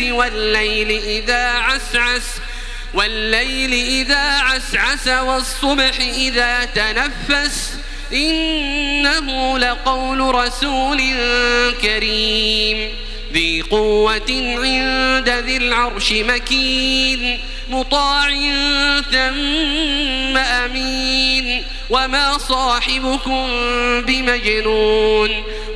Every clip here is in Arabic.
والليل إذا عسعس والليل إذا عسعس والصبح إذا تنفس. إنه لقول رسول كريم. ذي قوة عند ذي العرش مكين مطاع ثم أمين. وما صاحبكم بمجنون.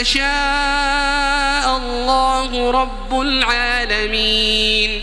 يشاء الله رب العالمين.